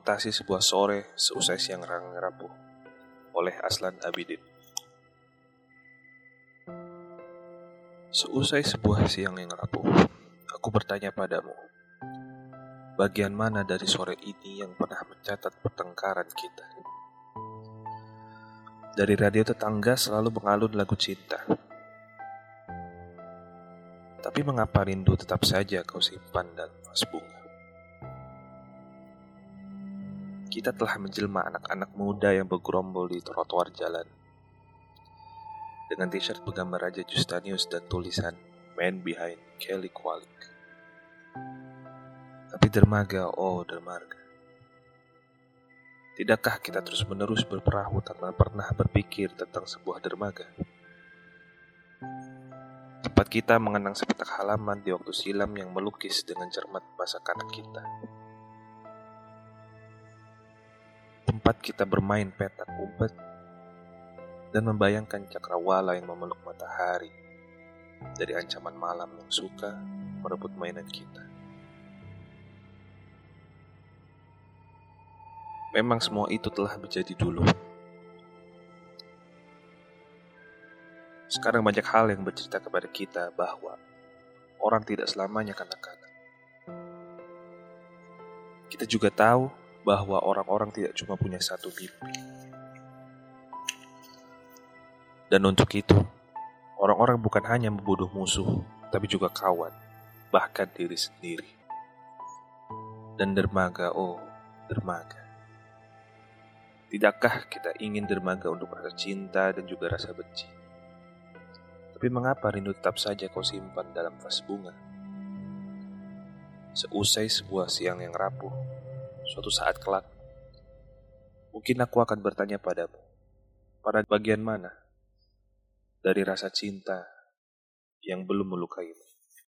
Notasi sebuah sore seusai siang rapuh oleh Aslan Abidin. Seusai sebuah siang yang rapuh, aku bertanya padamu, bagian mana dari sore ini yang pernah mencatat pertengkaran kita? Dari radio tetangga selalu mengalun lagu cinta. Tapi mengapa rindu tetap saja kau simpan dalam vas bunga? Kita telah menjelma anak-anak muda yang bergerombol di trotoar jalan. Dengan t-shirt bergambar Raja Justinius dan tulisan Man Behind Kelly Qualik. Tapi dermaga, oh dermaga. Tidakkah kita terus-menerus berperahu tanpa pernah berpikir tentang sebuah dermaga? Tempat kita mengenang sepetak halaman di waktu silam yang melukis dengan cermat masa kanak kita. Tempat kita bermain petak umpet dan membayangkan cakrawala yang memeluk matahari dari ancaman malam yang suka merebut mainan kita. Memang semua itu telah menjadi dulu. Sekarang banyak hal yang bercerita kepada kita bahwa orang tidak selamanya kanak-kanak. Kita juga tahu bahwa orang-orang tidak cuma punya satu mimpi. Dan untuk itu, orang-orang bukan hanya membunuh musuh, tapi juga kawan, bahkan diri sendiri. Dan dermaga, oh, dermaga. Tidakkah kita ingin dermaga untuk rasa cinta dan juga rasa benci? Tapi mengapa rindu tetap saja kau simpan dalam vas bunga? Seusai sebuah siang yang rapuh, suatu saat kelak, mungkin aku akan bertanya padamu, pada bagian mana dari rasa cinta yang belum melukaimu?